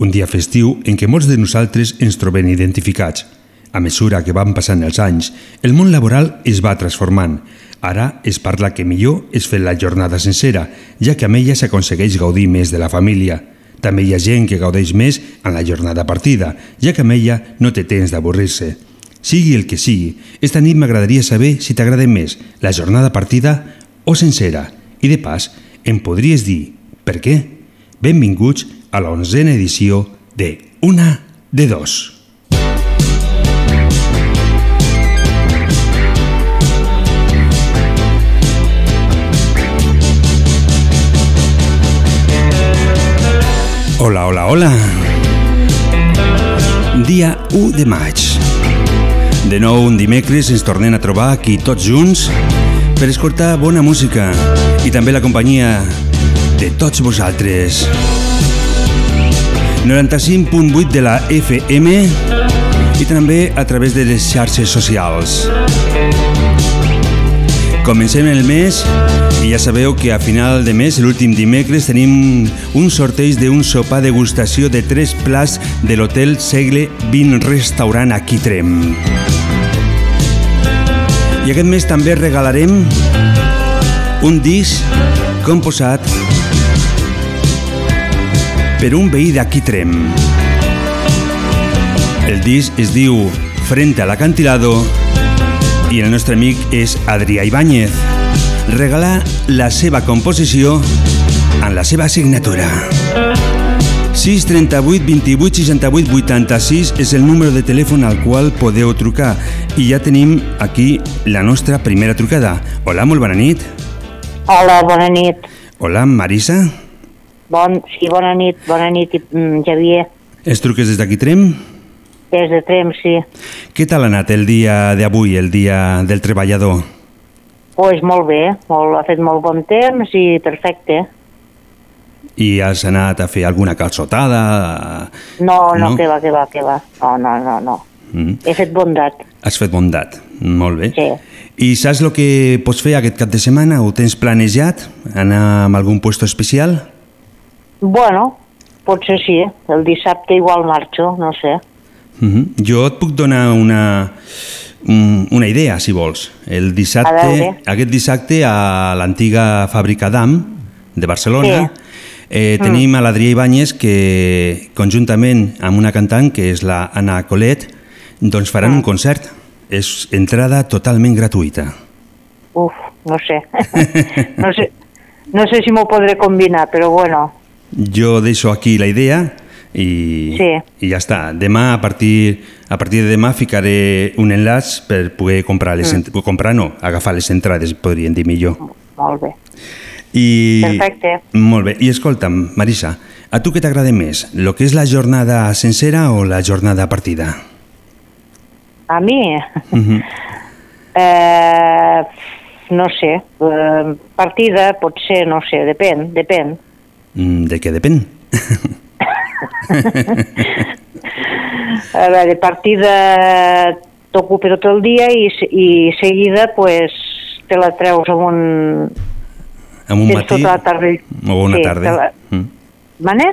un dia festiu en què molts de nosaltres ens trobem identificats. A mesura que van passant els anys, el món laboral es va transformant. Ara es parla que millor és fer la jornada sencera, ja que amb ella s'aconsegueix gaudir més de la família. També hi ha gent que gaudeix més en la jornada partida, ja que amb ella no té temps d'avorrir-se. Sigui el que sigui, esta nit m'agradaria saber si t'agrada més la jornada partida o sencera. I de pas, em podries dir per què? Benvinguts a la onzena edició de Una de Dos. Hola, hola, hola. Dia 1 de maig. De nou, un dimecres ens tornem a trobar aquí tots junts per escoltar bona música i també la companyia de tots vosaltres. 95.8 de la FM i també a través de les xarxes socials. Comencem el mes i ja sabeu que a final de mes, l'últim dimecres, tenim un sorteig d'un sopar degustació de tres plats de l'Hotel Segle 20 Restaurant a Quitrem. I aquest mes també regalarem un disc composat per un veí d'Aquitrem. El disc es diu Frente a l'acantilado i el nostre amic és Adrià Ibáñez. Regala la seva composició en la seva signatura. 638 28 68 86 és el número de telèfon al qual podeu trucar i ja tenim aquí la nostra primera trucada. Hola, molt bona nit. Hola, bona nit. Hola, Marisa. Bon, sí, bona nit, bona nit, mm, Javier. Es truques des d'aquí Trem? Des de Trem, sí. Què tal ha anat el dia d'avui, el dia del treballador? Pues molt bé, molt, ha fet molt bon temps i perfecte. I has anat a fer alguna calçotada? No, no, no? que va, que va, que va. No, no, no, no. Mm. He fet bondat. Has fet bondat, molt bé. Sí. I saps el que pots fer aquest cap de setmana? Ho tens planejat? Anar a algun puesto especial? Bueno, potser sí. El dissabte igual marxo, no sé. Uh -huh. Jo et puc donar una, una idea, si vols. El dissabte, aquest dissabte a l'antiga fàbrica d'AM de Barcelona sí. eh, tenim mm. a l'Adrià Ibáñez que conjuntament amb una cantant que és la Anna Colet doncs faran mm. un concert. És entrada totalment gratuïta. Uf, no sé. no sé, no sé si m'ho podré combinar, però bueno. Jo deixo aquí la idea i, sí. i ja està. Demà, a partir, a partir de demà, ficaré un enllaç per poder comprar, les, mm. comprar no, agafar les entrades, podríem dir millor. Molt bé. I, Perfecte. Molt bé. I escolta'm, Marisa, a tu què t'agrada més? Lo que és la jornada sencera o la jornada partida? A mi? Uh. -huh. eh, no sé. Eh, partida, potser, no sé, depèn, depèn. Mm, De què depèn? A veure, partida t'ocupa tot el dia i, i seguida pues, te la treus amb un... Amb un matí tota la tarda. o una Sí, tarda? la- Mm. Mane?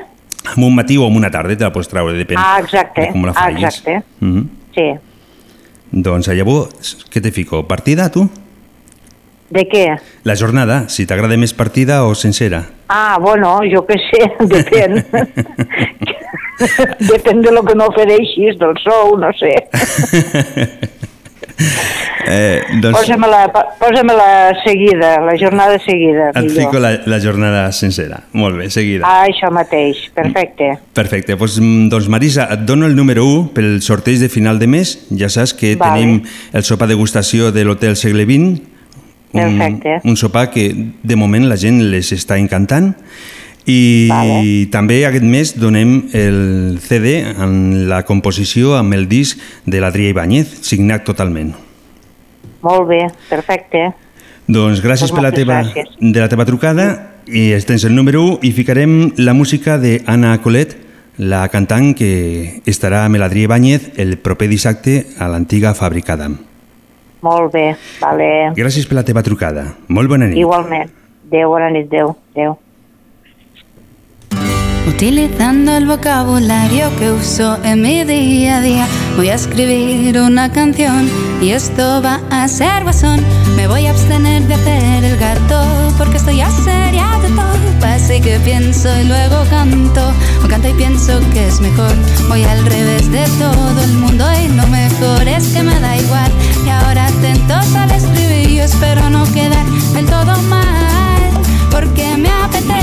Amb un matí o amb una tarda te la pots treure, depèn Ah, exacte, de com la ah, facis. exacte. Mm -hmm. Sí. Doncs llavors, què te fico? Partida, tu? De què? La jornada, si t'agrada més partida o sencera. Ah, bueno, jo què sé, depèn. depèn de lo que m'ofereixis, del sou, no sé. eh, doncs Posa-me-la posa seguida, la jornada seguida. et millor. fico la, la jornada sencera. Molt bé, seguida. Ah, això mateix, perfecte. Perfecte, doncs, mm, doncs Marisa, et dono el número 1 pel sorteig de final de mes. Ja saps que Vale. tenim el sopar degustació de l'Hotel Segle XX, Perfecte. un sopar que de moment la gent les està encantant I Vale. també aquest mes donem el CD en la composició amb el disc de l'Adrià Ibáñez, signat totalment. Molt bé, perfecte. Doncs gràcies Doncs per la teva, gràcies. de la teva trucada i tens el número 1 i ficarem la música d'Anna Colet, la cantant que estarà amb l'Adrià Ibáñez el proper dissabte a l'antiga fàbrica d'Am. Molt bé, vale. Gràcies per la teva trucada. Molt bona nit. Igualment. Adéu, bona nit, adéu. Adéu. Utilizando el vocabulario que uso en mi día a día, voy a escribir una canción y esto va a ser guasón. Me voy a abstener de hacer el gato porque estoy ya seria de todo. Así que pienso y luego canto, o canto y pienso que es mejor. Voy al revés de todo el mundo y lo mejor es que me da igual. Y ahora atentos al estribillo, espero no quedar del todo mal, porque me apetece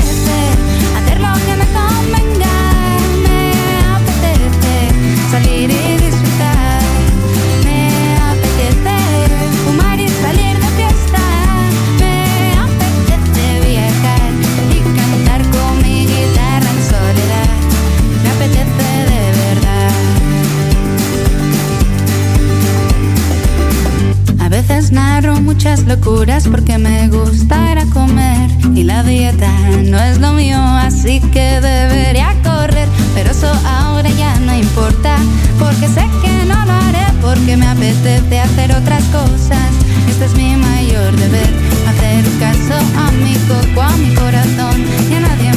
narro muchas locuras porque me gusta ir a comer y la dieta no es lo mío, así que debería correr. Pero eso ahora ya no importa porque sé que no lo haré porque me apetece hacer otras cosas. Este es mi mayor deber, hacer caso a mi coco, a mi corazón y a nadie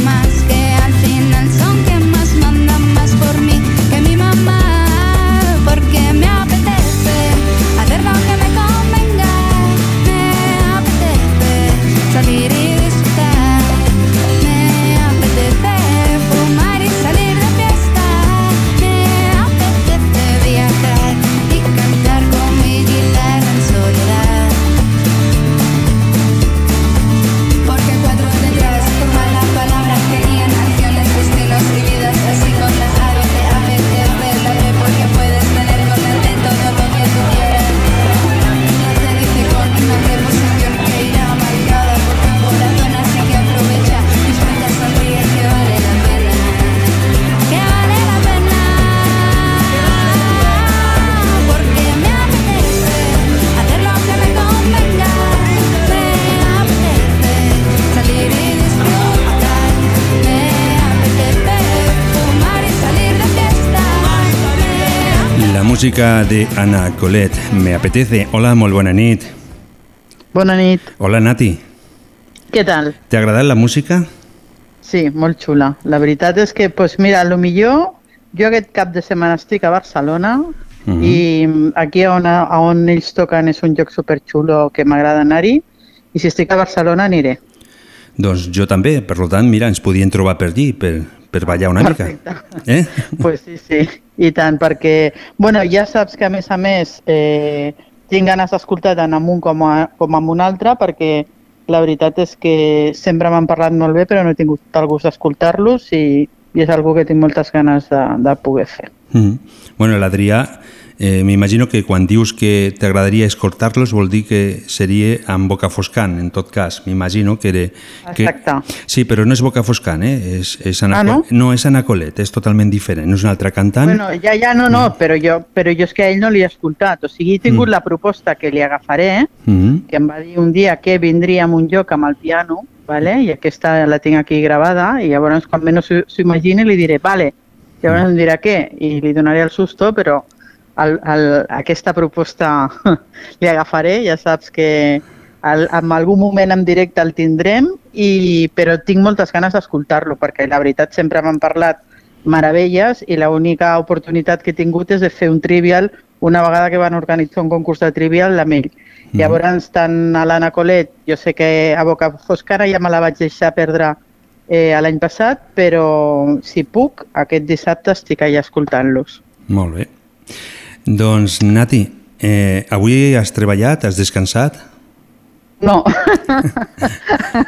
música de Anna Colet, Me apetece. Hola, molt bona nit. Bona nit. Hola, Nati. Què tal? T'ha agradat la música? Sí, molt xula. La veritat és que, pues mira, lo millor jo aquest cap de setmana estic a Barcelona Mhm. i aquí on, a on ells toquen és un lloc superxulo que m'agrada anar-hi i si estic a Barcelona aniré. Doncs jo també, per tant, mira, ens podien trobar per allí, per, per ballar una Perfecte. mica. Eh? pues sí, sí, i tant, perquè, bueno, ja saps que a més a més eh, tinc ganes d'escoltar tant amb un com, a, com amb un altre perquè la veritat és que sempre m'han parlat molt bé però no he tingut el gust d'escoltar-los i, i és algo que tinc moltes ganes de, de poder fer. Mm. Bueno, l'Adrià, eh, m'imagino que quan dius que t'agradaria escoltar-los vol dir que seria amb Boca Foscant, en tot cas. M'imagino que era... Que... Exacte. Sí, però no és Boca Foscant, eh? És, és Ana Ah, no? No, és Ana Colet, és totalment diferent. No és una altra cantant. Bueno, ja, ja, no, no, però jo, però jo és que a ell no li he escoltat. O sigui, he tingut Mm. la proposta que li agafaré, Mm que em va dir un dia que vindria a un lloc amb el piano, vale? i aquesta la tinc aquí gravada, i llavors quan menys s'ho imagini li diré, vale, llavors em dirà què, i li donaré el susto, però el, el, aquesta proposta li agafaré, ja saps que el, en algun moment en directe el tindrem, i, però tinc moltes ganes d'escoltar-lo, perquè la veritat sempre m'han parlat meravelles i l'única oportunitat que he tingut és de fer un trivial una vegada que van organitzar un concurs de trivial amb ell. Mhm. Llavors, tant a l'Anna Colet, jo sé que a Boca Foscara ja me la vaig deixar perdre eh, l'any passat, però si puc, aquest dissabte estic allà escoltant-los. Molt bé. Doncs, Nati, eh, avui has treballat, has descansat? No,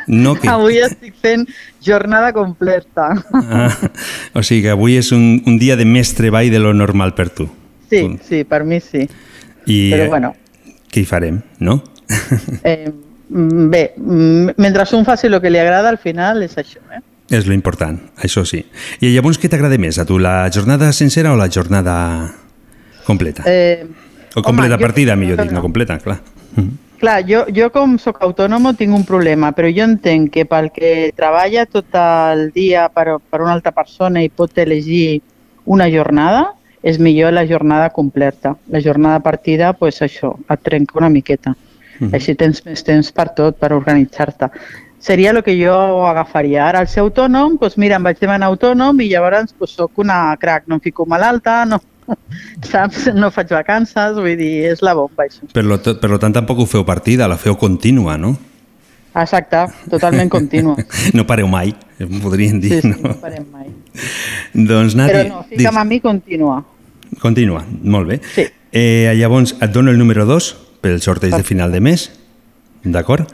No, que... avui estic fent jornada completa. Ah, o sigui que avui és un, un dia de més treball de lo normal per tu. Sí, sí, per mi sí. I, Però bueno, Què hi farem, no? eh, mm, bé, mm, mentre un faci el que li agrada, al final és això, eh? És lo important, això sí. I llavors què t'agrada més, a tu, la jornada sencera o la jornada completa? Eh, o completa home, jo- partida, millor dit, no completa, clar. Mhm. Clar, jo, jo com sóc autònom tinc un problema, però jo entenc que pel que treballa tot el dia per, per una altra persona i pot elegir una jornada, és millor la jornada completa. La jornada partida, pues això, et trenca una miqueta. Mhm. Així tens més temps per tot, per organitzar-te. Seria el que jo agafaria. Ara, al ser autònom, doncs mira, em vaig demanar autònom i llavors pues, soc una crac, no em fico malalta, no, saps? No faig vacances, vull dir, és la bomba, això. Per lo, per lo tant, tampoc ho feu partida, la feu contínua, no? Exacte, totalment contínua. No pareu mai, podrien dir, Sí, sí, no? no farem mai. Doncs, Nati, Però no, fica'm a mi continua. Continua, molt bé. Sí. Eh, llavors, et dono el número 2 pel sorteig de final de mes, d'acord?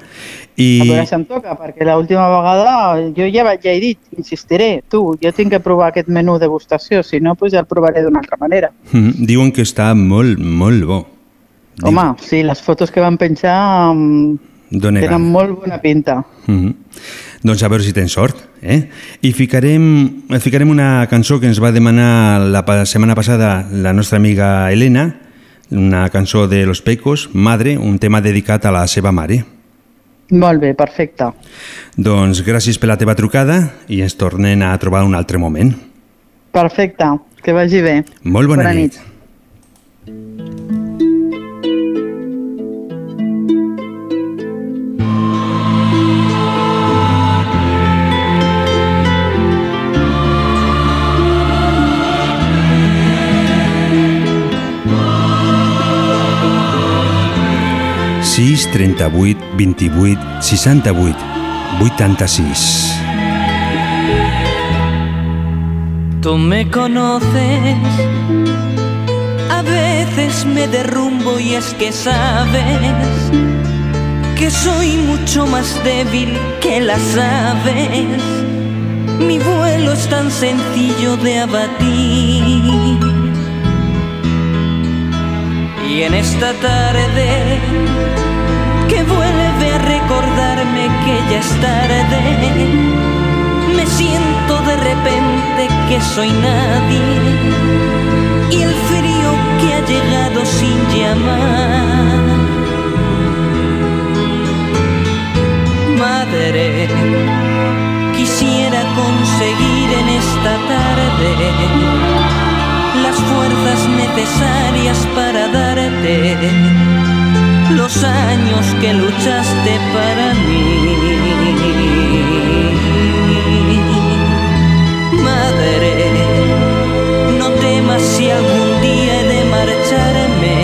I... A veure si em toca, perquè l'última vegada jo ja, ja he dit, insistiré, tu, jo tinc que provar aquest menú degustació, si no, doncs ja el provaré d'una altra manera. Mhm, Diuen que està molt, molt bo. Diu- Home, sí, les fotos que van penjar um, Dóna tenen molt bona pinta. Mhm. Doncs a veure si tens sort. Eh? I ficarem, ficarem una cançó que ens va demanar la setmana passada la nostra amiga Helena, una cançó de Los Pecos, Madre, un tema dedicat a la seva mare. Molt bé, perfecte. Doncs gràcies per la teva trucada i ens tornem a trobar un altre moment. Perfecte, que vagi bé. Molt bona, Bona nit. nit. Sis 38 28 68 86 Tú me conoces, a veces me derrumbo y es que sabes que soy mucho más débil que las aves. Mi vuelo es tan sencillo de abatir. Y en esta tarde que vuelve a recordarme que ya es tarde, me siento de repente que soy nadie y el frío que ha llegado sin llamar. Madre, quisiera conseguir en esta tarde las fuerzas necesarias para darte los años que luchaste para mí. Madre, no temas si algún día he de marcharme.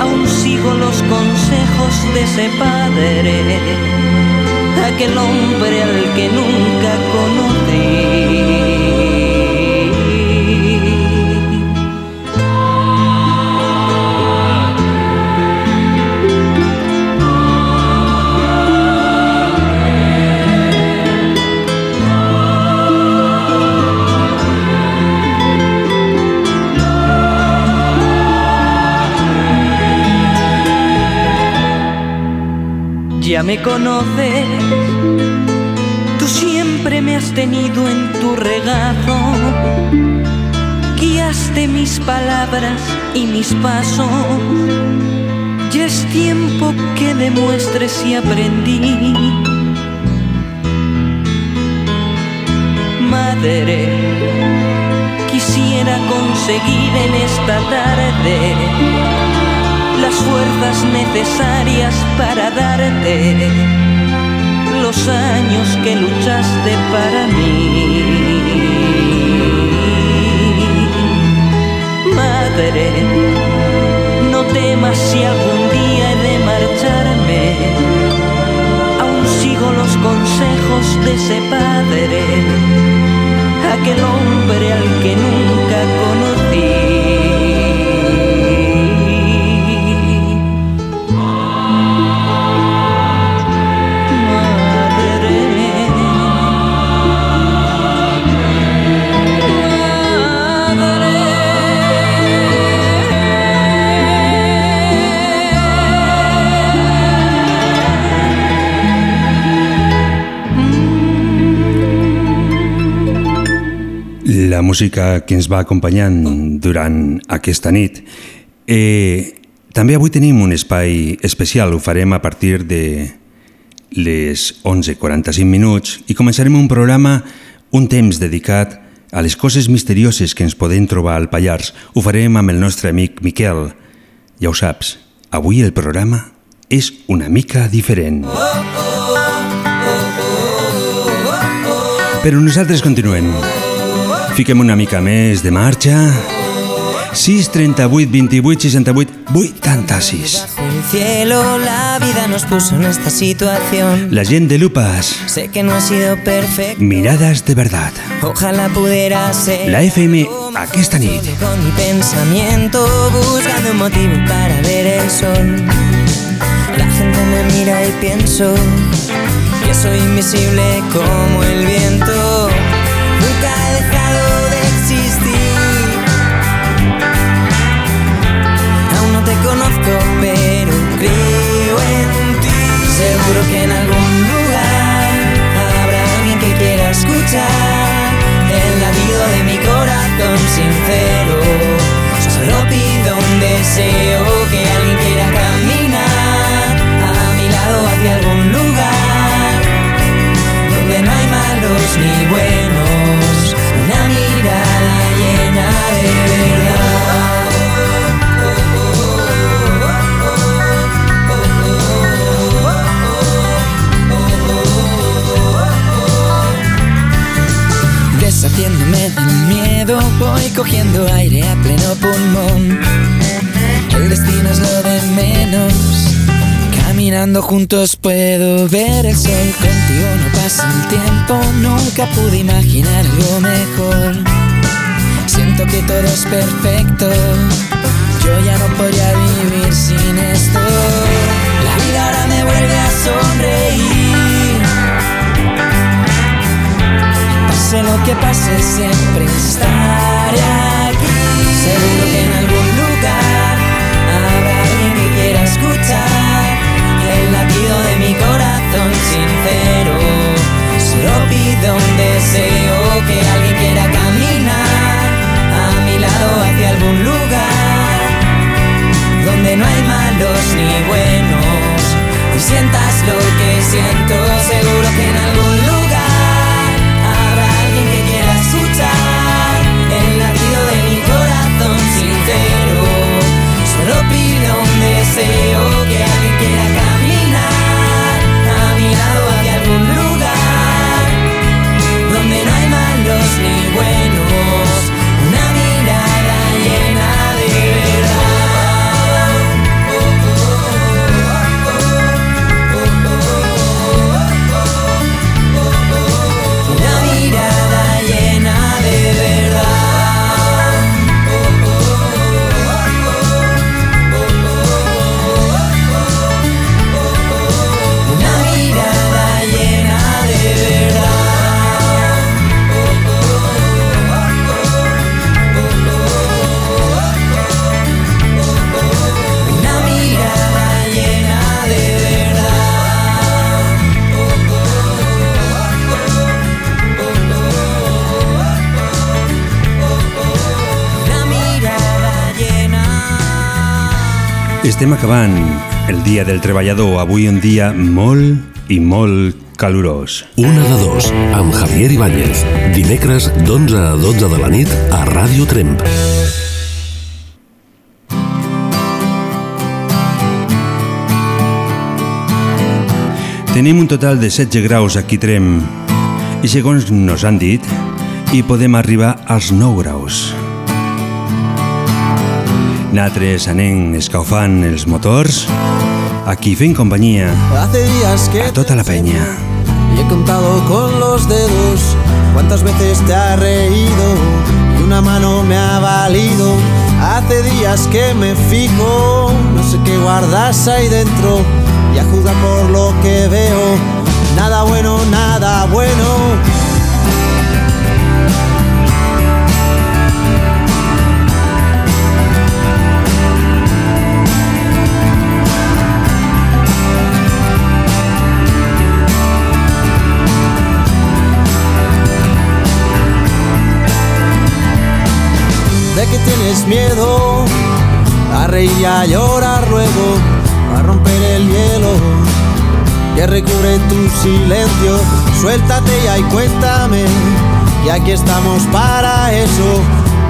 Aún sigo los consejos de ese padre, aquel hombre al que nunca conocí. Me conoces, tú siempre me has tenido en tu regazo, guiaste mis palabras y mis pasos. Ya es tiempo que demuestres si aprendí. Madre, quisiera conseguir en esta tarde las fuerzas necesarias para darte los años que luchaste para mí. Madre, no temas si algún día he de marcharme, aún sigo los consejos de ese padre, aquel hombre al que nunca conocí. Música que ens va acompanyant durant aquesta nit. Eh, també avui tenim un espai especial, ho farem a partir de les 11.45 minuts i començarem un programa, un temps dedicat a les coses misterioses que ens podem trobar al Pallars. Ho farem amb el nostre amic Miquel. Ja ho saps, avui el programa és una mica diferent. Però nosaltres continuem. Fiquem una mica més de marxa 6, 38, 28, 68, 86. Bajo el cielo la vida nos puso en esta situación. La gent de Lupas. Sé que no ha sido perfecto. Miradas de verdad. Ojalá pudiera ser. La FM aquesta nit. Con mi pensamiento buscando un motivo para ver el sol. La gente me mira y pienso que soy invisible como el viento. Nunca he dejado creo en ti. Seguro que en algún lugar habrá alguien que quiera escuchar el latido de mi corazón sincero. Solo pido un deseo que alguien quiera caminar a mi lado hacia algún lugar donde no hay malos ni buenos. Una mirada llena de Deshaciéndome del miedo, voy cogiendo aire a pleno pulmón. El destino es lo de menos. Caminando juntos puedo ver el sol. Contigo no pasa el tiempo, nunca pude imaginar algo mejor. Siento que todo es perfecto. Yo ya no podría vivir sin esto. La vida ahora me vuelve a sonreír. Lo que pase, siempre estaré aquí. Seguro que en algún lugar habrá alguien que quiera escuchar el latido de mi corazón sincero. Solo pido un deseo que alguien quiera caminar a mi lado hacia algún lugar donde no hay malos ni buenos. Y sientas lo que siento, seguro que en algún lugar un deseo Estem acabant el dia del treballador, avui un dia molt i molt calorós. Una de dos, amb Javier Ibáñez. Dimecres d'11 a 12 de la nit a Ràdio Tremp. Tenim un total de 16 graus aquí Trem i segons nos han dit hi podem arribar als 9 graus. Nosaltres anem escaufant els motors, aquí fent companyia Hace días que a tota la penya. y he contado con los dedos cuántas veces te ha reído y una mano me ha valido. Hace días que me fijo, no sé qué guardas ahí dentro y a juzgar por lo que veo, nada bueno, nada bueno. Miedo a reír y a llorar luego, a romper el hielo que recubre tu silencio. Suéltate ya y cuéntame, y aquí estamos para eso,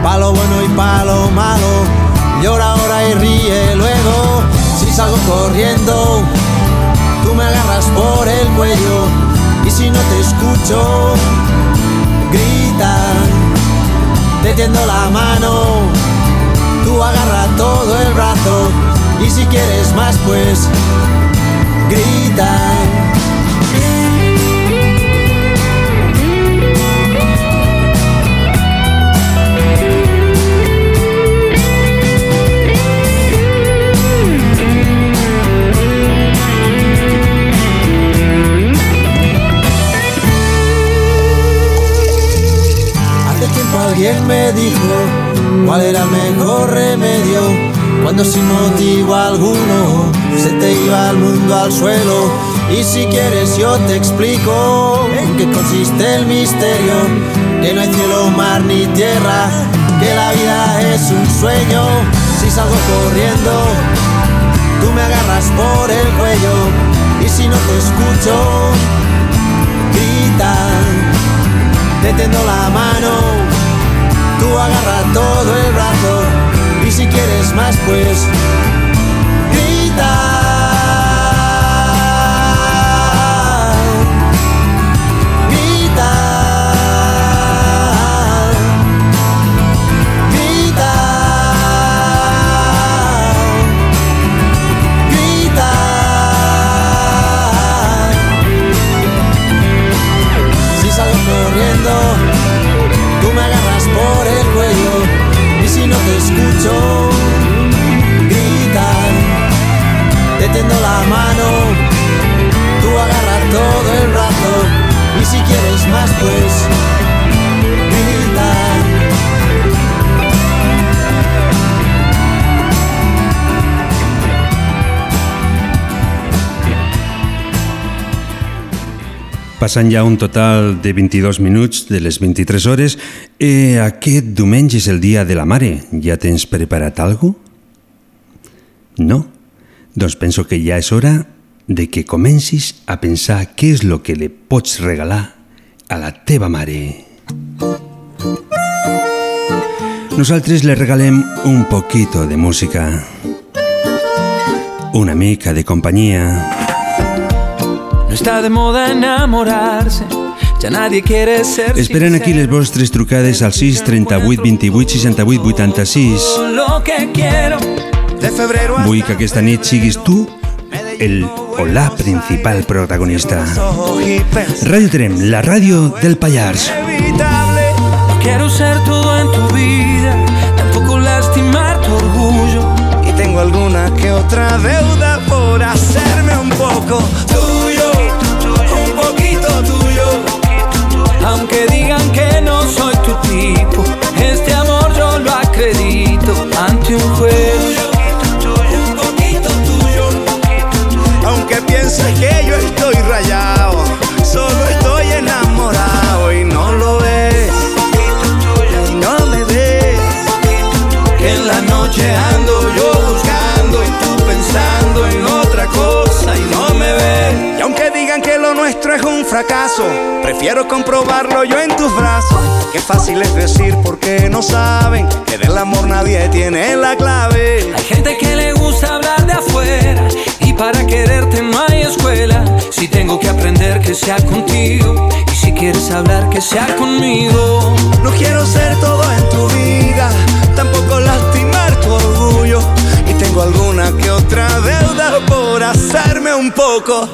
pa' lo bueno y pa' lo malo. Llora ahora y ríe luego, si salgo corriendo, tú me agarras por el cuello, y si no te escucho, grita, te tiendo la mano, agarra todo el brazo, y si quieres más pues grita. Hace tiempo alguien me dijo cuál era el mejor remedio cuando sin motivo alguno se te iba el mundo al suelo. Y si quieres yo te explico en qué consiste el misterio, que no hay cielo, mar ni tierra, que la vida es un sueño. Si salgo corriendo, tú me agarras por el cuello y si no te escucho, grita, te tendo la mano, tú agarra todo el brazo y si quieres más pues grita. Escucho, grita, te tendo la mano, tú agarras todo el brazo y si quieres más pues Passant ja un total de 22 minuts de les 23 hores, eh, aquest diumenge és el dia de la mare. Ja tens preparat algo? No? Doncs penso que ja és hora de que comencis a pensar què és el que li pots regalar a la teva mare. Nosaltres le regalem un poquito de música, una mica de companyia, No está de moda enamorarse, ya nadie quiere ser Esperen aquí les vostres trucades al 6 38 28 68 86. lo que quiero. De febrero Vull que aquesta nit siguis tu el o la principal protagonista. Ràdio Trem, la ràdio del Pallars. No quiero ser todo en tu vida, tampoco lastimar tu orgullo. y tengo alguna que otra deuda por hacerme un poco tuyo, fracaso, prefiero comprobarlo yo en tus brazos. Qué fácil es decir porque no saben que del amor nadie tiene la clave. Hay gente que le gusta hablar de afuera y para quererte no hay escuela. Si tengo que aprender que sea contigo y si quieres hablar que sea conmigo. No quiero ser todo en tu vida, tampoco lastimar tu orgullo. Y tengo alguna que otra deuda por hacerme un poco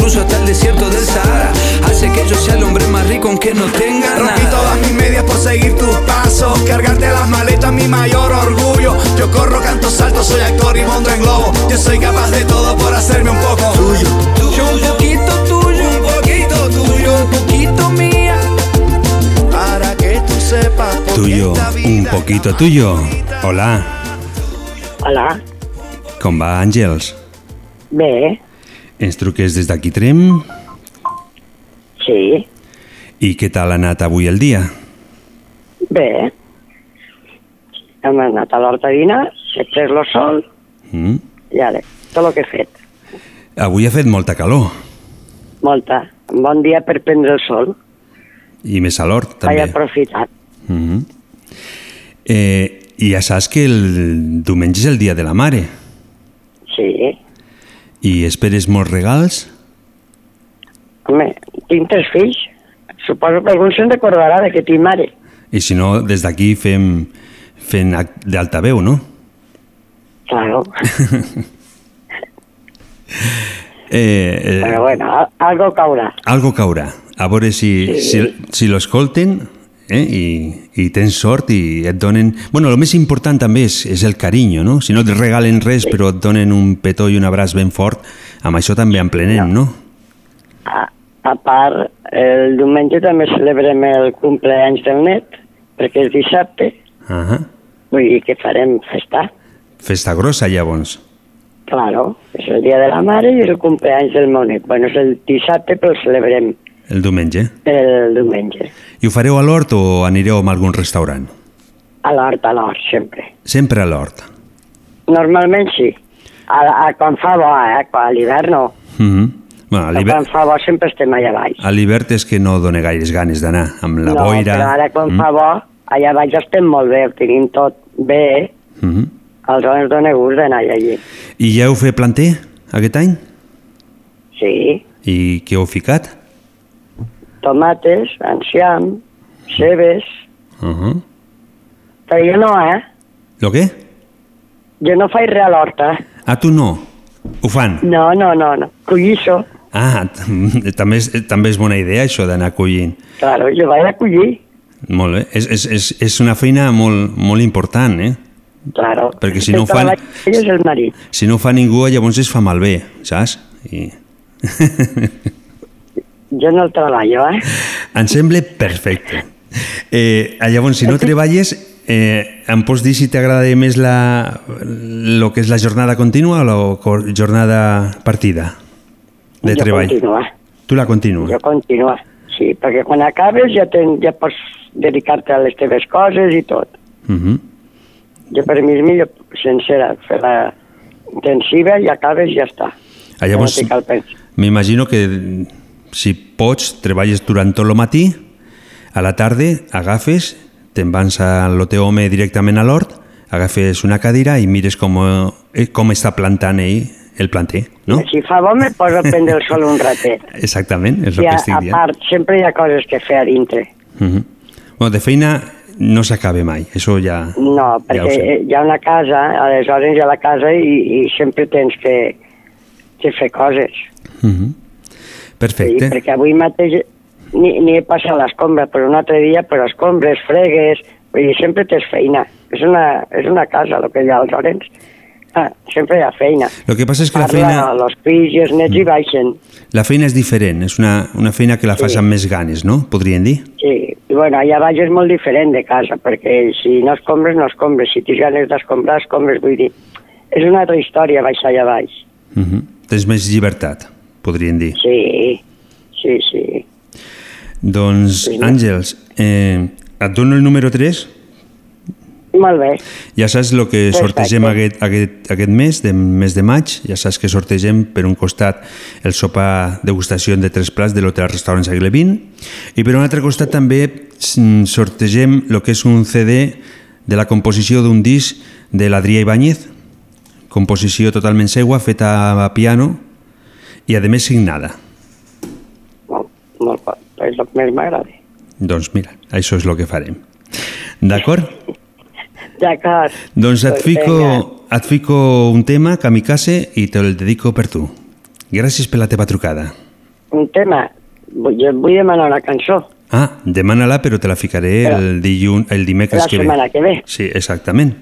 cruzo hasta el desierto del Sahara. Hace que yo sea el hombre más rico aunque no tenga nada. Rompí todas mis medias por seguir tus pasos. Cargarte las maletas, mi mayor orgullo. Yo corro, canto, salto, soy actor y monto en globo. Yo soy capaz de todo por hacerme un poco tuyo. Un poquito tuyo, un poquito tuyo, un poquito mía. Para que tú sepas. Tuyo, un poquito tuyo. Hola. Hola. Com va, Àngels? Bé. Ens truques des d'aquí Trem sí, i què tal ha anat avui el dia? bé. Hem anat a l'horta a dinar, he pres el sol Mm? i ara, tot el que he fet. Avui ha fet molta calor Molta. Un bon dia per prendre el sol. i més a l'hort Vaig també. aprofitat. Mm -hmm. eh, I ja saps que el diumenge és el dia de la mare Sí. I esperes molts regals? Home, tinc tres fills. Suposo que algun se'n recordarà de que tinc mare. I si no, des d'aquí fem, fent d'altaveu, no? Claro. Eh, eh, Però bueno, algo caurà. algo caurà. A veure si, Sí. si, si l'escolten eh? I, i tens sort i et donen... Bueno, el més important també és, és el carinyo, no? Si no et regalen res però et donen un petó i un abraç ben fort, amb això també emplenem, no? A, a part, el diumenge també celebrem el cumpleaños del net, perquè és dissabte. Ahà. Vull dir que farem festa. Festa grossa, llavors. Claro, és el dia de la mare i el cumpleaños del meu net. Bueno, és el dissabte, però el celebrem El diumenge. el diumenge. I ho fareu a l'hort o anireu a algun restaurant? A l'hort, a l'hort, sempre. Sempre a l'hort. Normalment sí. A, a quan fa bo, eh? A l'hivern no. Mm -hmm. bueno, a quan fa bo sempre estem allà baix. a l'hivern és que no dona gaires ganes d'anar, amb la no, boira... però ara quan Mm. fa bo, allà baix estem molt bé, ho tenim tot bé. Mm -hmm. Els homes dona gust d'anar allà. I ja heu fet planter aquest any? Sí, I què heu ficat? Tomates, enciam, cebes... Uh -huh. Però jo no, eh? Lo què? Jo no faig res a l'horta. Ah, tu no? Ho fan? No, no, no, no. Collisso. Ah, també és, també és bona idea això d'anar collint. Claro, jo vaig a collir. Molt bé. És, és, és, és una feina molt, molt important, eh? Claro. Perquè si no ho fan- vaig- És el marit. Si no ho fa ningú, llavors es fa malbé, saps? I... Jo no el treballo, eh? Em sembla perfecte. Eh, llavors, si no treballes, eh, em pots dir si t'agrada més la, lo que és la jornada contínua o la jornada partida de jo treball? continua. Tu la continua. Jo continua. Sí, perquè quan acabes ja, ten, ja pots dedicar-te a les teves coses i tot. Uh -huh. Jo per mi és millor sencera, fer-la intensiva i acabes i ja està. Ah, llavors, No m'imagino que si pots, treballes durant tot el matí, a la tarda agafes, te'n vas al home directament a l'hort, agafes una cadira i mires com, eh, com està plantant ell el planter, no? Si fa bo me poso a prendre el sol un ratet. Exactament, és el que a, estic a dient. part, sempre hi ha coses que fer a dintre. Uh -huh. bueno, de feina no s'acaba mai, això ja... No, Ja perquè sé. hi ha una casa, aleshores hi ha la casa i, i sempre tens que, que fer coses. Uh -huh. Perfecte. Sí, perquè avui mateix ni, ni he passat l'escombra, però un altre dia per escombres, fregues, vull dir, sempre tens feina. És una, és una casa, el que hi ha als Orens. Ah, sempre hi ha feina. El que passa és que la Parla, feina, Els fills i els nets hi baixen. la feina és diferent, és una, una feina que la fas Sí. amb més ganes, no? Podríem dir? Sí, i bueno, allà baix és molt diferent de casa, perquè si no escombres, no escombres. Si tens ganes d'escombrar, escombres, vull dir. És una altra història baixar allà baix. Uh -huh. Tens més llibertat, podríem dir. Sí, sí, sí. Doncs, Sí. Àngels, eh, et dono el número 3. Molt bé. Ja saps el que Perfecte. sortegem aquest, aquest, aquest mes, de mes de maig. Ja saps que sortegem per un costat el sopar degustació de tres plats de l'hotel restaurant segle XX i per un altre costat també mm, sortegem el que és un CD de la composició d'un disc de l'Adrià Ibáñez, composició totalment seua, feta a piano i a més signada. Bo. És el que més m'agrada. Doncs mira, això és el que farem. D'acord? D'acord. Doncs et Pues fico, et fico un tema, Kamikaze, i te'l dedico per tu. Gràcies per la teva trucada. Un tema. Jo vull demanar una cançó. Ah, demana-la, però te la ficaré Però- el, dilluns, el dimecres La que ve. setmana que ve. Sí, exactament.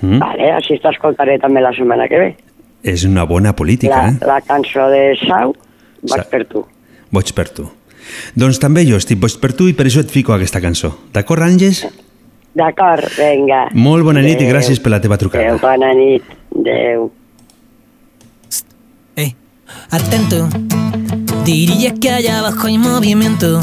Mm? Vale, així t'escoltaré també la setmana que ve. És una bona política, La, eh? la cançó de Sau, vaig Sa- per tu. Boig per tu. Doncs també jo estic boig per tu i per això et fico aquesta cançó. D'acord? D'acord, vinga. Molt bona nit i Adéu. gràcies per la teva trucada. Adéu, bona nit. Adéu. Ey, atento. Diría que allá abajo hay movimiento.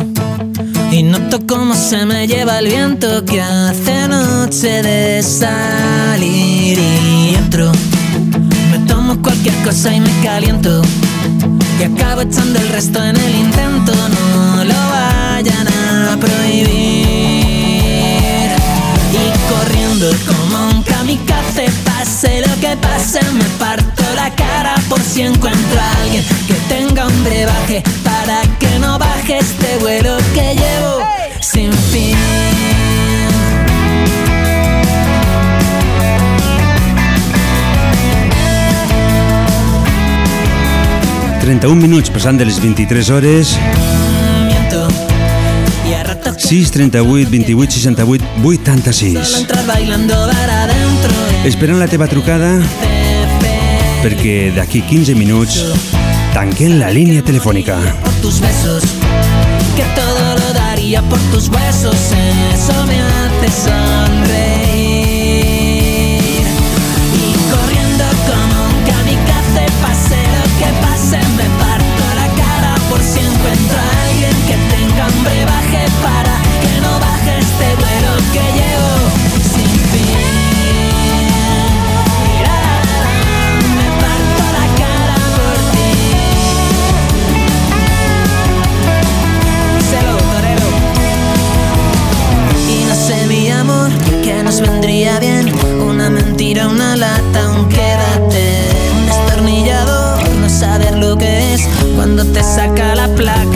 Y noto cómo se me lleva el viento que hace noche de salir y entro. Cualquier cosa y me caliento. Y acabo echando el resto en el intento. No lo vayan a prohibir. Y corriendo como un kamikaze, pase lo que pase, me parto la cara por si encuentro a alguien que tenga un brebaje para que no baje este vuelo que llevo sin fin. 31 minuts passant de les 23 hores. Miento. Y a ratos 6, 38, 28, 68, 86. solo entrar bailando para adentro. Esperant la teva trucada perquè d'aquí 15 minuts tanquem la línia telefònica. tus besos, que todo lo daría por tus huesos, eso me hace sonreír. Mentira, una lata, un quédate, un destornillador, no saber lo que es. Cuando te saca la placa,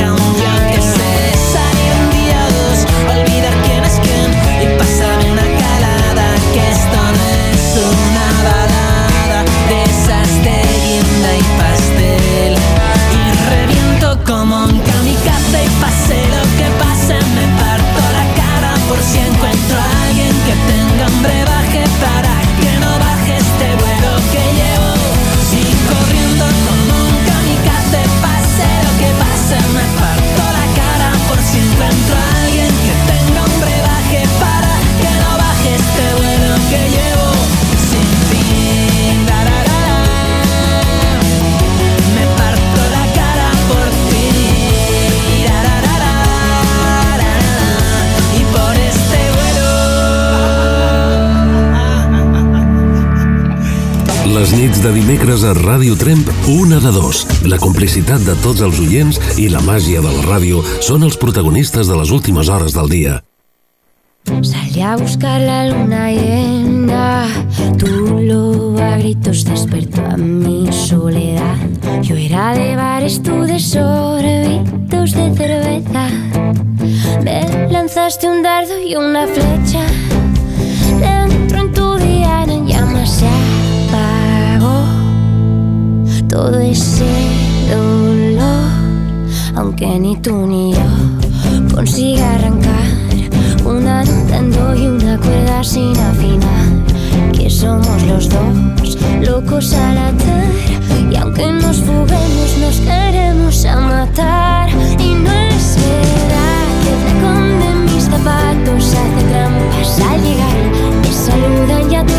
Les nits de dimecres a Ràdio Tremp, una de dos. La complicitat de tots els oients i la màgia de la ràdio són els protagonistes de les últimes hores del dia. Salí a buscar la luna llena, tu lobo a gritos despertó a mi soledad. Yo era de bares, tú de sorbitos de cerveza. Me lanzaste un dardo y una flecha. Dentro en tu diana en llamas se todo ese dolor, aunque ni tú ni yo consiga arrancar una nota y una cuerda sin afinar. Que somos los dos locos al atar y aunque nos fuguemos nos queremos a matar y no es verdad que el tacón mis zapatos hace trampas al llegar. Te saludan ya tus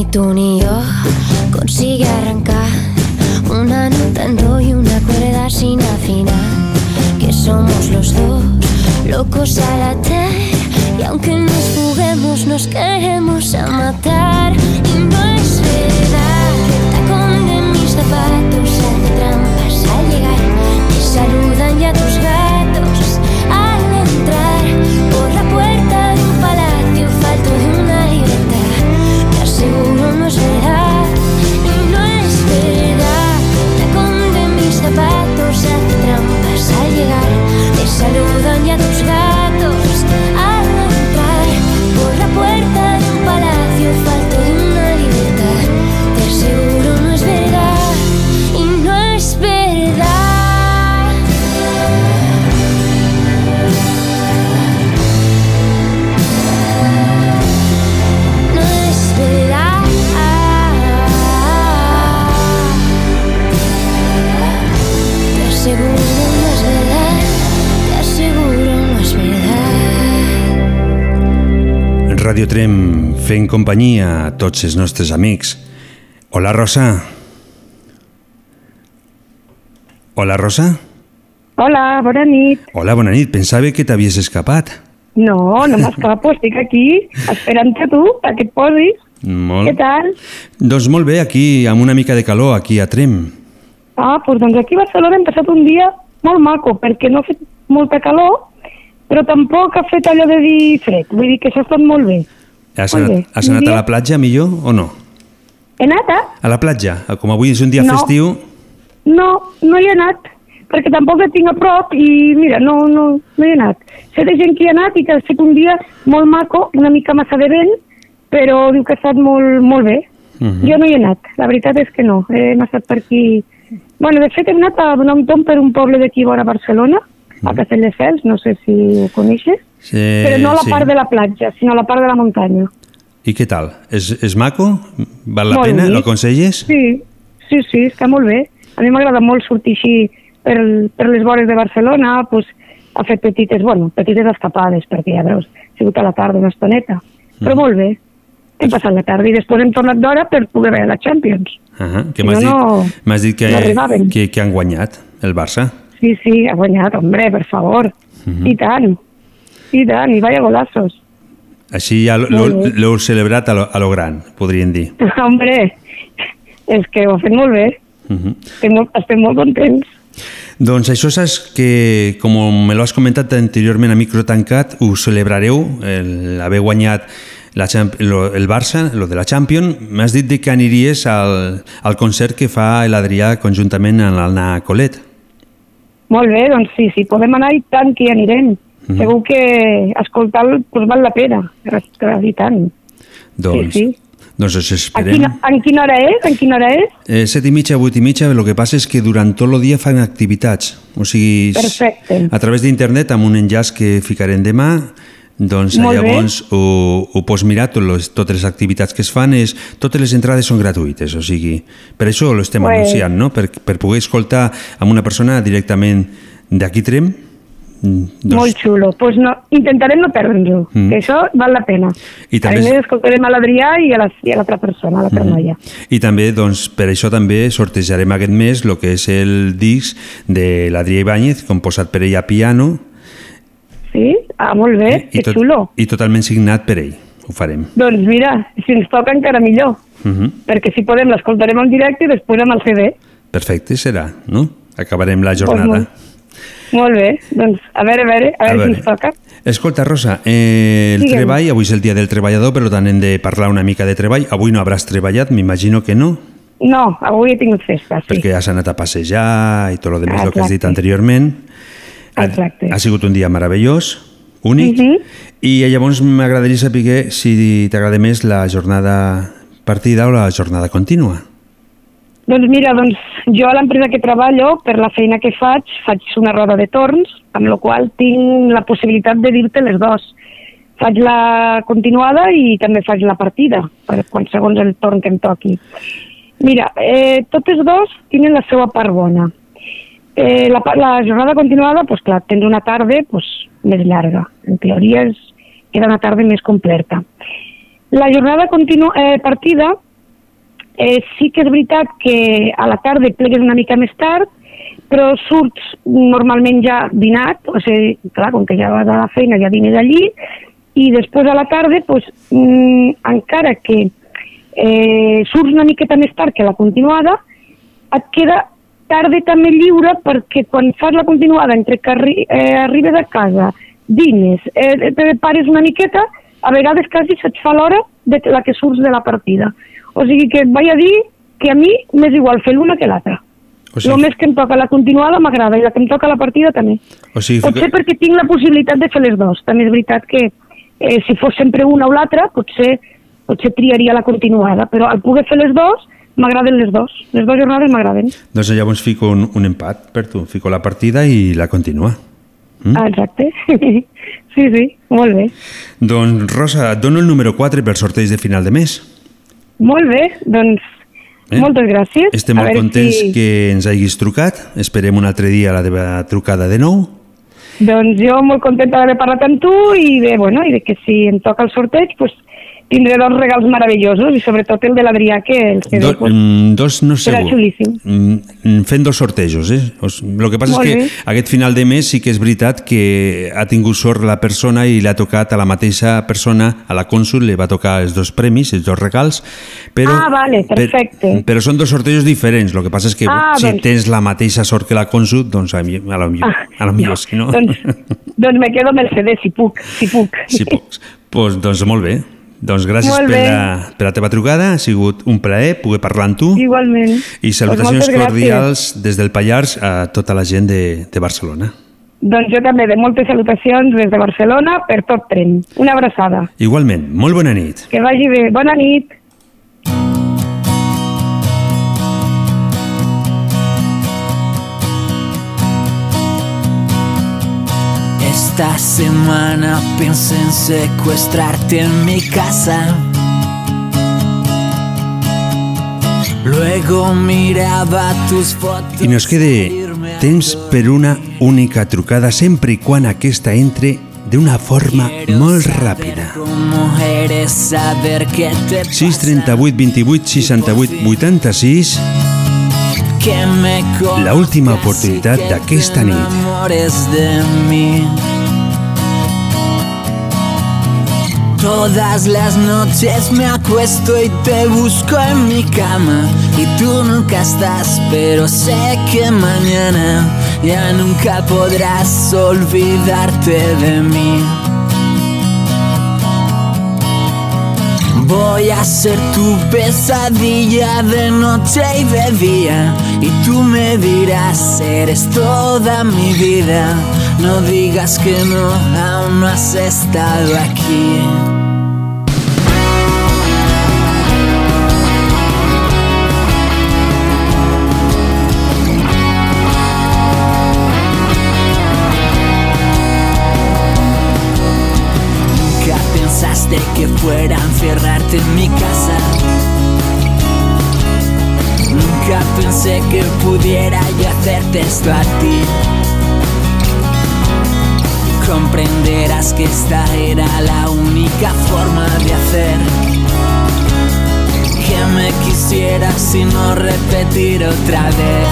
ni tú ni yo consigue arrancar una nota en do y una cuerda sin afinar. Que somos los dos locos al atar Y aunque nos juguemos, nos queremos a matar. Y no es verdad que el tacón de mis zapatos hace trampas al llegar. Me saludan ya verdad. Radio Trem fent companyia a tots els nostres amics. Hola, Rosa. Hola, Rosa. Hola, bona nit. Hola, bona nit. Pensava que t'havies escapat. No, no m'escapo, estic aquí esperant-te tu, perquè et posis. Molt. Què tal? Doncs molt bé, aquí, amb una mica de calor, aquí a Trem. Ah, doncs, doncs aquí a Barcelona hem passat un dia molt maco, perquè no ha fet molta calor, però tampoc ha fet allò de dir fred. Vull dir que s'ha estat molt bé. Has Molt anat, has anat a la platja, millor, o no? He anat, eh? A la platja, com avui és un dia No. festiu, No, no hi he anat, perquè tampoc la tinc a prop i mira, no, no, no hi he anat. Sé de gent que hi ha anat i que ha estat un dia molt maco, una mica massa de vent, però diu que ha estat molt, molt bé. Mhm. Jo no hi he anat, la veritat és que no. Hem estat per aquí... Bueno, de fet hem anat a donar un tomb per un poble d'aquí vora Barcelona, a Castelldefels, no sé si ho coneixes, sí, però no la sí. part de la platja, sinó la part de la muntanya. I què tal? És, és maco? Val la Molt pena? bonic. Lo aconselles? Sí, sí, sí, està molt bé. A mi m'agrada molt sortir així per, per les vores de Barcelona, pues, a fer petites, bueno, petites escapades, perquè ja veus, ha sigut a la tarda una estoneta. Però molt bé, hem passat la tarda i després hem tornat d'hora per poder veure la Champions. Uh que Si m'has no, no- dit, dit que, no arribaven. que, que han guanyat el Barça. Sí, sí, ha guanyat, hombre, per favor. Mhm. I tant, i tant, i vaya golazos. Així ja l'heu celebrat a lo, a lo gran, podríem dir. hombre, és que ho ha fet molt bé, Uh -huh. estem molt, estem molt contents. Doncs això saps que, com me l'has comentat anteriorment a micro tancat, ho celebrareu, el- haver guanyat la, lo, el Barça, lo de la Champions. M'has dit que aniries al, al concert que fa l'Adrià conjuntament amb l'Anna Colet. Molt bé, doncs sí, sí, podem anar i tant que hi anirem. Mhm. Segur que escoltar-lo pues, val la pena, i tant. Doncs, Sí, sí. doncs us En esperem. quina, en quina hora és? En quina hora és? Eh, set i mitja, vuit i mitja, el que passa és que durant tot el dia fan activitats. O sigui, Perfecte. a través d'internet, amb un enllaç que ficarem demà, doncs Molt bé. llavors ho, ho pots mirar, tot les, totes les activitats que es fan, és, totes les entrades són gratuïtes, o sigui, per això ho estem Pues- anunciant, no? per, per poder escoltar amb una persona directament d'aquí Trem, mm, doncs, Molt xulo. Pues no, intentarem no perdre'ns-ho, Mm. que això val la pena. I també A escoltarem a l'Adrià i a la- l'altra persona, a l'altra Mhm. noia. I també, doncs, per això també sortejarem aquest mes el que és el disc de l'Adrià Ibáñez, composat per ell a piano Sí? Ah, molt bé, i, que xulo. i totalment signat per ell. Ho farem. Doncs mira, si ens toca encara millor, Uh -huh. perquè si podem l'escoltarem en directe i després amb el CD. Perfecte, serà, no? Acabarem la Pues jornada. molt, molt bé, doncs a veure, a veure, a, veure, si ens toca. Escolta, Rosa, eh, el Digue'm. treball, avui és el dia del treballador, però tant hem de parlar una mica de treball. Avui no hauràs treballat, m'imagino que no, No, avui he tingut festa, sí. perquè has anat a passejar i tot el el que has dit Exacte. anteriorment. Ha, Exacte. ha sigut un dia meravellós, únic, Mhm. i llavors m'agradaria saber si t'agrada més la jornada partida o la jornada contínua. Doncs mira, doncs jo a l'empresa que treballo, per la feina que faig, faig una roda de torns, amb la qual tinc la possibilitat de dir-te les dues. Faig la continuada i també faig la partida, per quan segons el torn que em toqui. Mira, eh, totes dos tenen la seva part bona. Eh, la, la jornada continuada, pues clar, tens una tarda pues, més llarga. En teoria és, queda una tarda més completa. La jornada continu eh, partida eh, sí que és veritat que a la tarda plegues una mica més tard, però surts normalment ja dinat, o sigui, clar, com que ja vas a la feina, ja dines allí, i després a la tarda, pues, mm, encara que eh, surts una miqueta més tard que la continuada, et queda tarda també lliure perquè quan fas la continuada entre que arri eh, arribes a casa, dines, eh, te pares una miqueta, a vegades quasi se't fa l'hora de la que surts de la partida. O sigui que et vaig a dir que a mi m'és igual fer l'una que l'altra. O Sí. El més que em toca la continuada m'agrada i la que em toca la partida també. O sigui, Potser fica- perquè tinc la possibilitat de fer les dues. També és veritat que eh, si fos sempre una o l'altra, potser, potser triaria la continuada, però al poder fer les dues, m'agraden les dues. Les dues jornades m'agraden. Doncs llavors fico un, un empat per tu. Fico la partida i la continua. Mm? Ah, exacte. sí, sí, molt bé. Doncs, Rosa, et dono el número 4 per sorteig de final de mes. Molt bé, doncs Eh? moltes gràcies. Estem molt contents si- que ens hagis trucat. Esperem un altre dia la teva trucada de nou. Doncs jo molt contenta d'haver parlat amb tu i de, bueno, i de que si em toca el sorteig, pues, tindré dos regals meravellosos i sobretot el de l'Adrià que els que Do, pues, mm, dos no serà segur. xulíssim. Mm, Fent dos sortejos, eh? El que passa Molt és que bé. aquest final de mes sí que és veritat que ha tingut sort la persona i l'ha tocat a la mateixa persona, a la cònsul, li va tocar els dos premis, els dos regals, però... Ah, vale, perfecte. Per, però són dos sortejos diferents, el que passa és que Ah, si doncs- tens la mateixa sort que la cònsul, doncs a, mi, a lo millor, Ah, a lo millor no, si no... Doncs, doncs me quedo amb el CD, si puc, si puc. Si pots. Pues, doncs molt bé. Doncs gràcies per la, per la teva trucada, ha sigut un plaer poder parlar amb tu Igualment. i salutacions Doncs moltes cordials des del Pallars a tota la gent de, de Barcelona. Doncs jo també, de moltes salutacions des de Barcelona per tot tren. Una abraçada. Igualment, molt bona nit. Que vagi bé. Bona nit. Esta semana pensé en secuestrarte en mi casa. Luego miraba tus fotos. I nos quede temps per una única trucada sempre i quan aquesta entre d'una forma molt ràpida. Como eres saber que te 638 28 68 86 que me La última oportunitat d'aquesta nit. Todas las noches me acuesto y te busco en mi cama y tú nunca estás, pero sé que mañana ya nunca podrás olvidarte de mí. Voy a ser tu pesadilla de noche y de día Y tú me dirás, eres toda mi vida No digas que no, aún no has estado aquí Nunca pensaste que fuera a encerrarte en mi casa. Nunca pensé que pudiera yo hacerte esto a ti. Comprenderás que esta era la única forma de hacer que me quisieras y no repetir otra vez.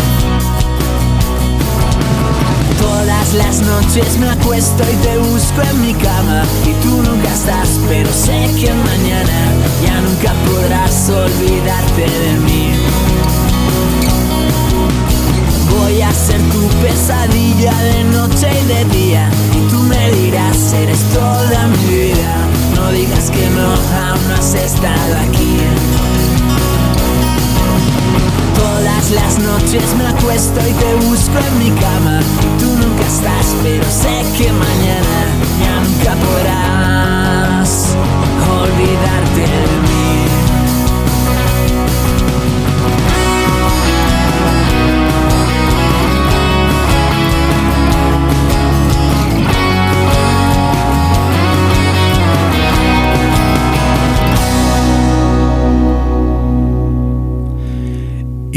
Todas las noches me acuesto y te busco en mi cama y tú nunca estás, pero sé que mañana ya nunca podrás olvidarte de mí. Voy a ser tu pesadilla de noche y de día y tú me dirás, eres toda mi vida. No digas que no, no has estado aquí. Todas las noches me acuesto y te busco en mi cama y tú nunca estás, pero sé que mañana nunca podrás olvidarte de mí.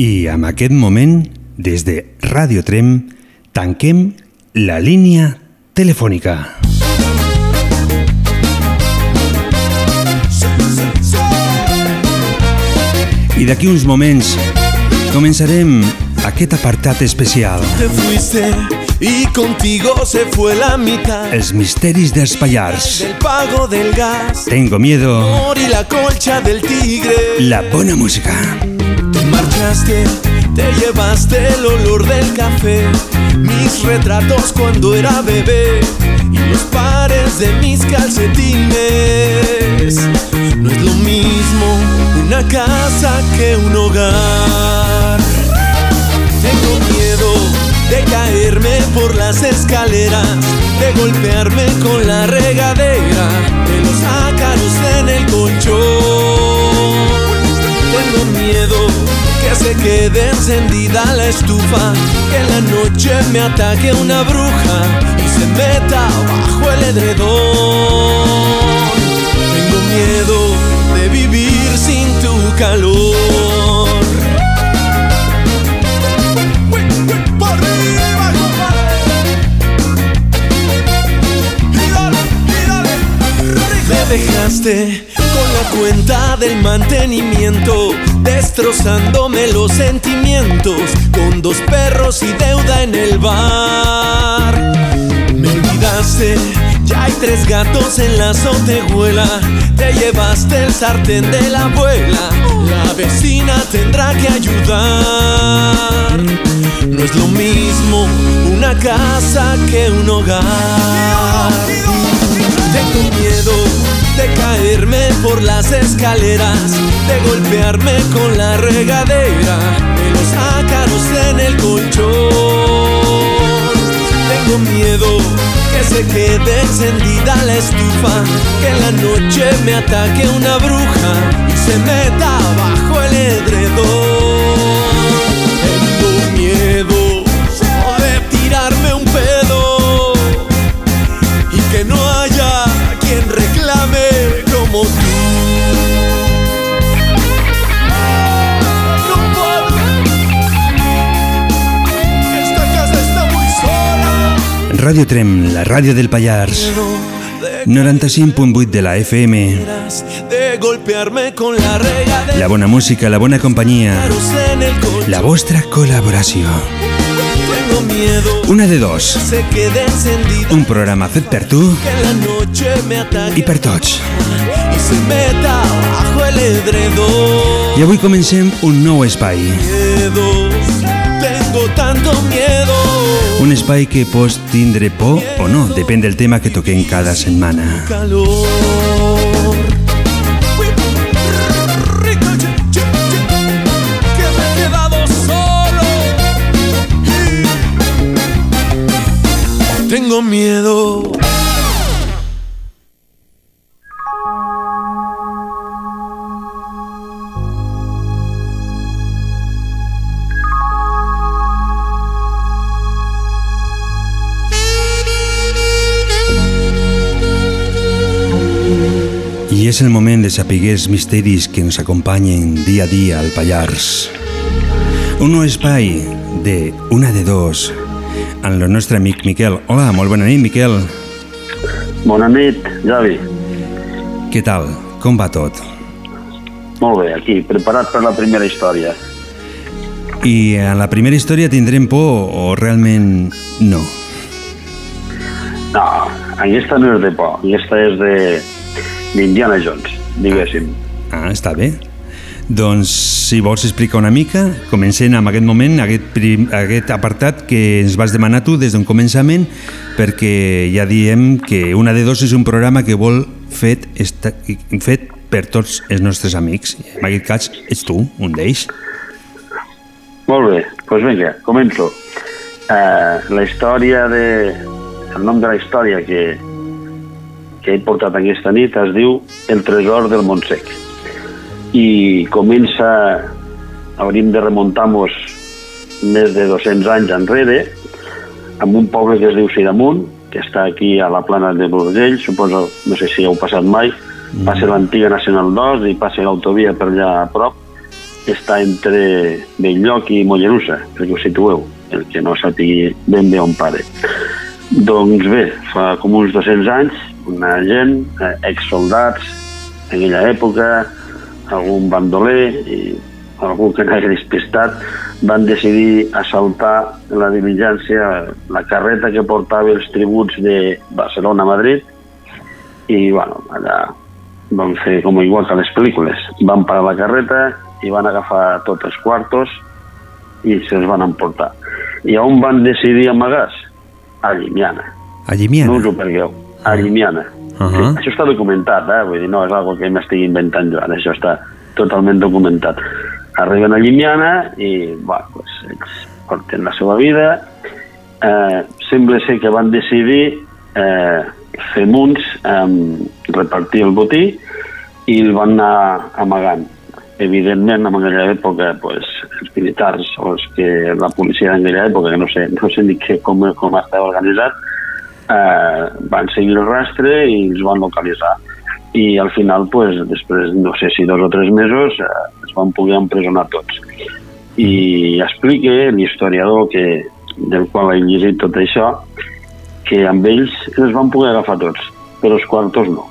I en aquest moment, des de Radio Trem, tanquem la línia telefònica. I d'aquí uns moments començarem aquest apartat especial. Te fuiste y contigo se fue la mitad. Els misteris dels Pallars. Del pago del gas. Tengo miedo. y la colcha del tigre. La bona música. Te marchaste, te llevaste el olor del café, mis retratos cuando era bebé y los pares de mis calcetines. No es lo mismo una casa que un hogar. Tengo miedo de caerme por las escaleras, de golpearme con la regadera, de los ácaros en el colchón. Tengo miedo que se quede encendida la estufa, que en la noche me ataque una bruja y se meta bajo el edredón. Tengo miedo de vivir sin tu calor. Me dejaste la cuenta del mantenimiento, destrozándome los sentimientos, con dos perros y deuda en el bar. Me olvidaste, ya hay tres gatos en la azotehuela, te llevaste el sartén de la abuela, la vecina tendrá que ayudar. No es lo mismo una casa que un hogar. Por las escaleras, de golpearme con la regadera, de los ácaros en el colchón. Tengo miedo que se quede encendida la estufa, que en la noche me ataque una bruja y se meta bajo el edredón. Como tú. Esta casa está muy sola. Ràdio Trem, la ràdio del Pallars. 95.8 de la FM. De golpearme con la regadera La bona música, la bona companyia. en el coche. La vostra col·laboració. Una de dos. Un programa fet per tu i per tots. y se meta bajo el edredón. I avui comencem un nou espai. Un espai que pots tindre por o no, depèn del tema que toquem cada setmana. calor. És el moment de saber els misteris que ens acompanyen dia a dia al Pallars. Un nou espai de una de dos amb el nostre amic Miquel. Hola, molt bona nit, Miquel. Bona nit, Javi. Què tal? Com va tot? Molt bé, aquí, preparat per la primera història. I en la primera història tindrem por o realment no? No, aquesta no és de por, aquesta és de d'Indiana Jones, diguéssim. Ah, està bé. Doncs, si vols explicar una mica, comencem amb aquest moment, aquest, prim, aquest apartat que ens vas demanar tu des d'un començament, perquè ja diem que una de dos és un programa que vol fet, esta, fet per tots els nostres amics. En aquest cas, ets tu, un d'ells. Molt bé, doncs vinga, començo. Uh, la història de... El nom de la història que, que he portat aquesta nit es diu El tresor del Montsec. I comença... Hauríem de remuntar-nos més de 200 anys enrere amb un poble que es diu Siramunt, que està aquí a la plana de l'Urgell, suposo, no sé si heu passat mai, passa l'antiga Nacional 2 i passa l'autovia per allà a prop, està entre Belllloc i Mollerussa, perquè us situeu, el que no sàpigui ben bé on pare. Doncs bé, fa com uns 200 anys, una gent, eh, exsoldats, en aquella època, algun bandoler i algú que n'hagi despistat, van decidir assaltar la diligència, la carreta que portava els tributs de Barcelona a Madrid i, bueno, allà van fer com igual que a les pel·lícules. Van parar la carreta i van agafar tots els quartos i se'ls van emportar. I on van decidir amagar-se? A Llimiana. A Llimiana? No us ho pergueu. A Llimiana. Uh -huh. això està documentat, eh? Vull dir, no és algo que m'estigui inventant jo, ara, això està totalment documentat. Arriben a Llimiana i, bueno, pues, ells porten la seva vida. Eh, sembla ser que van decidir eh, fer munts, eh, repartir el botí i el van anar amagant. Evidentment, en aquella època, pues, els militars o els que la policia d'aquella època, que no sé, no sé ni que, com, com estava organitzat, eh, van seguir el rastre i els van localitzar. I al final, pues, després, no sé si dos o tres mesos, eh, es van poder empresonar tots. I explica l'historiador que, del qual he llegit tot això, que amb ells els van poder agafar tots, però els quartos no.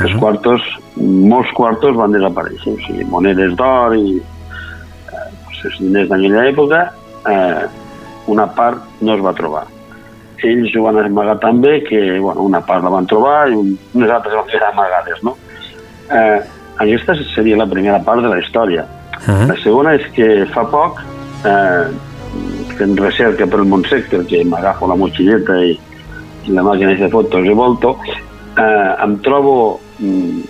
Els quartos, molts quartos van desaparèixer, o sigui, monedes d'or i eh, els diners d'aquella època, eh, una part no es va trobar ells ho van amagar també, que bueno, una part la van trobar i un- unes altres van quedar amagades, no? Eh, aquesta seria la primera part de la història. Ah. La segona és que fa poc, eh, fent recerca per el Montsec, perquè m'agafo la motxilleta i, i la màquina de fotos i volto, eh, em trobo mm,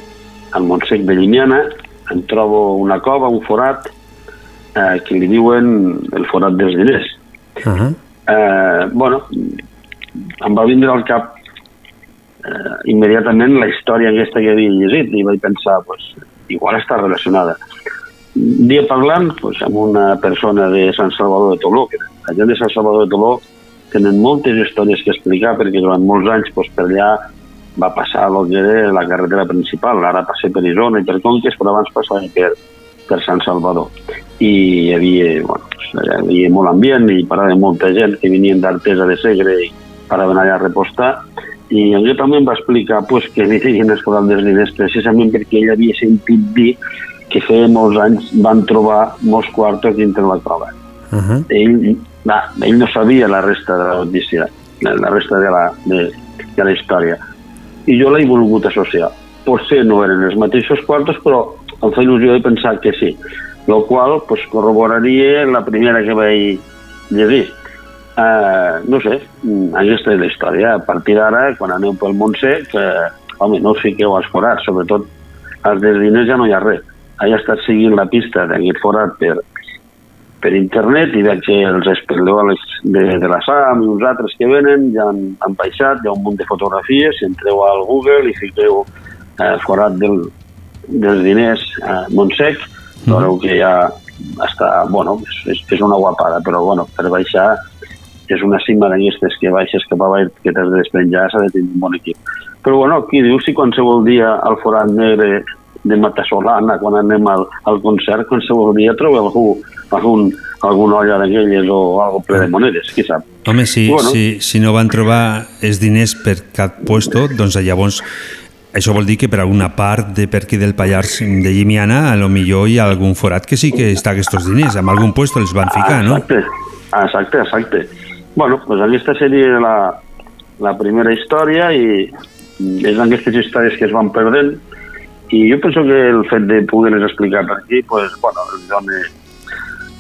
al Montsec de Llimiana, em trobo una cova, un forat, eh, que li diuen el forat dels diners Uh -huh. eh, bueno, em va vindre al cap eh, immediatament la història aquesta que havia llegit i vaig pensar, pues, igual està relacionada. Dia parlant pues, amb una persona de Sant Salvador de Toló, que la gent de Sant Salvador de Toló tenen moltes històries que explicar perquè durant molts anys pues, per allà va passar el que la carretera principal, ara passa per Isona i per Conques, però abans passava per, per Sant Salvador. I hi havia, bueno, hi havia molt ambient i parava molta gent que venien d'Artesa de Segre i paraven allà a repostar. I ell també em va explicar pues, que li el forat dels diners precisament perquè ell havia sentit dir que feia molts anys van trobar molts quartos dintre la cova. Uh -huh. Ell, va, ell no sabia la resta de la notícia, la, la resta de la, de, de la història. I jo l'he volgut associar. Potser no eren els mateixos quartos, però em fa il·lusió de pensar que sí. Lo qual pues, corroboraria la primera que vaig llegir. Uh, no sé, mm, aquesta és la història. A partir d'ara, quan aneu pel Montsec, eh, home, no us fiqueu als forats, sobretot als dels diners ja no hi ha res. He estat seguint la pista d'aquest forat per, per internet i veig que els esperleoles de, de la SAM i uns altres que venen ja han, han baixat, hi ha un munt de fotografies, si entreu al Google i fiqueu eh, forat del, dels diners a Montsec, veureu que ja està, bueno, és, és una guapada, però bueno, per baixar és una cima d'aquestes que baixes cap avall que t'has de despenjar, s'ha de tenir un bon equip. Però bueno, aquí diu si qualsevol dia al forat negre de Matasolana, quan anem al, al concert, qualsevol dia trobeu algú, algun, alguna olla d'aquelles o algo ple de monedes, qui sap. Home, si, Bueno. si, si no van trobar els diners per cap puesto, doncs llavors això vol dir que per alguna part de per aquí del Pallars de Llimiana a lo millor hi ha algun forat que sí que està aquests diners, amb algun puesto els van ficar, no? Exacte, exacte, exacte. Bueno, doncs aquesta seria la, la primera història i és d'aquestes històries que es van perdent i jo penso que el fet de poder-les explicar per aquí, pues, bueno, els dona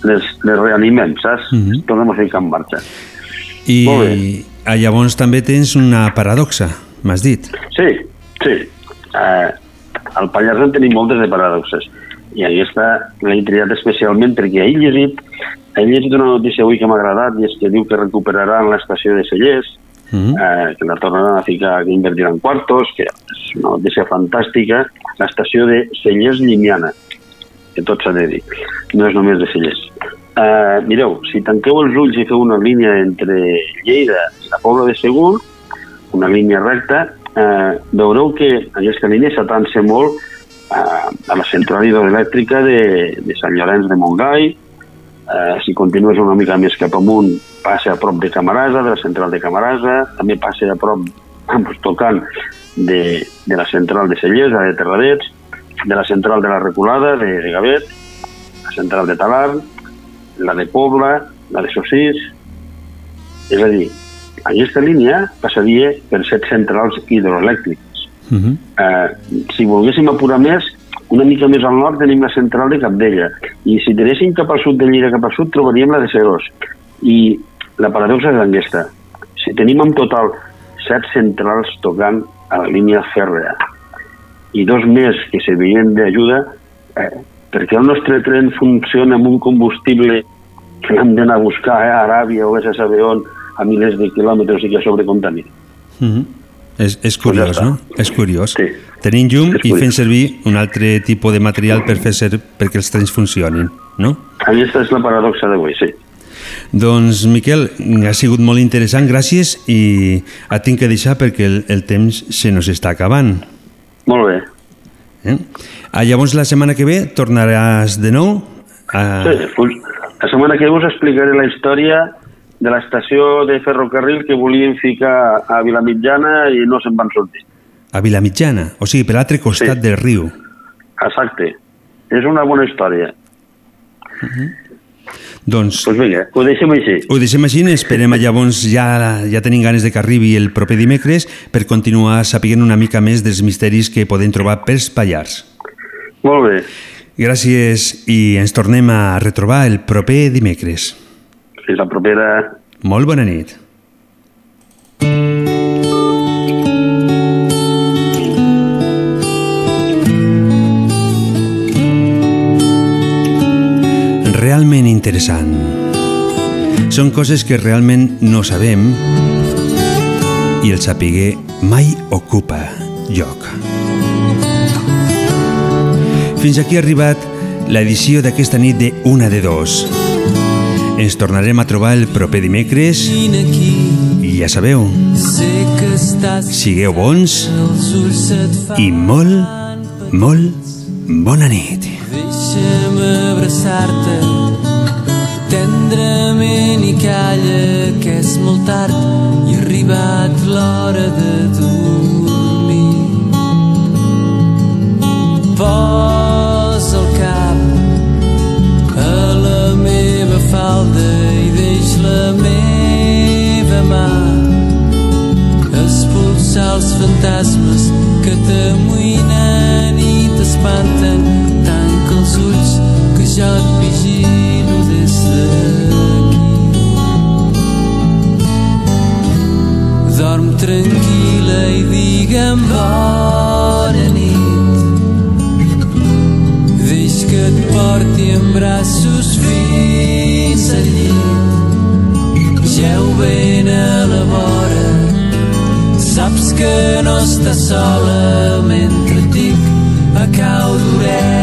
les, les reanimem, saps? Mhm. Tornem a ficar en marxa. I Molt bé. ah, llavors també tens una paradoxa, m'has dit. Sí, sí. Eh, al Pallars en tenim moltes de paradoxes i aquesta l'he triat especialment perquè he llegit, he llegit una notícia avui que m'ha agradat i és que diu que recuperaran l'estació de Cellers, Mm. eh, que la tornaran a ficar, que invertiran quartos, que és una notícia fantàstica, l'estació de Cellers Llimiana, que tot s'ha de dir, no és només de Cellers. Eh, mireu, si tanqueu els ulls i feu una línia entre Lleida i la Pobla de Segur, una línia recta, eh, veureu que aquesta línia s'atança molt eh, a la central hidroelèctrica de, de Sant Llorenç de Montgai, eh, si continues una mica més cap amunt, passa a prop de Camarasa, de la central de Camarasa, també passa a prop, doncs, tocant de, de la central de Cellers, de Terradets, de la central de la Reculada, de, de Gavet, la central de Talar, la de Pobla, la de Sossís... És a dir, aquesta línia passaria per set centrals hidroelèctriques. Uh -huh. Eh, si volguéssim apurar més, una mica més al nord tenim la central de Capdella i si anéssim cap al sud de Lleida cap al sud trobaríem la de Serós i la paradoxa és aquesta si tenim en total set centrals tocant a la línia fèrrea i dos més que servirien d'ajuda eh, perquè el nostre tren funciona amb un combustible que l'hem d'anar a buscar eh, a Aràbia o a saber on a milers de quilòmetres i que sobrecontamina. Uh -huh. És, és Pues ja curiós, està. no? És curiós. Sí. Tenim llum i fent servir un altre tipus de material per fer ser, perquè els trens funcionin, no? Aquesta és la paradoxa d'avui, sí. Doncs, Miquel, ha sigut molt interessant, gràcies, i et tinc que deixar perquè el, el temps se nos està acabant. Molt bé. Eh? Ah, llavors, la setmana que ve tornaràs de nou a... Sí, pues, la setmana que ve us explicaré la història de l'estació de ferrocarril que volien ficar a Vilamitjana i no se'n van sortir. a Vilamitjana, o sigui, per l'altre costat Sí. del riu. Exacte. És una bona història. Doncs Doncs pues vinga, ho deixem així. ho deixem així, esperem llavors ja, ja tenim ganes de que arribi el proper dimecres per continuar sapiguent una mica més dels misteris que podem trobar pels Pallars. Molt bé. Gràcies i ens tornem a retrobar el proper dimecres. Fins la propera. Molt bona nit. Realment interessant. Són coses que realment no sabem i el sapiguer mai ocupa lloc. Fins aquí ha arribat l'edició d'aquesta nit de Una de Dos. Ens tornarem a trobar el proper dimecres i ja sabeu, sigueu bons i molt, molt bona nit. Deixa'm abraçar-te tendrament i calla que és molt tard i ha arribat l'hora de dormir. Posa falda i deix la meva mà. Expulsar els fantasmes que t'amoïnen i t'espanten tanca els ulls que jo et vigilo des d'aquí. Dorm tranquil·la i digue'm bona nit. Deix que et porti en braços fins al llit geu ben a la vora. Saps que no estàs sola mentre et dic a cau d'orella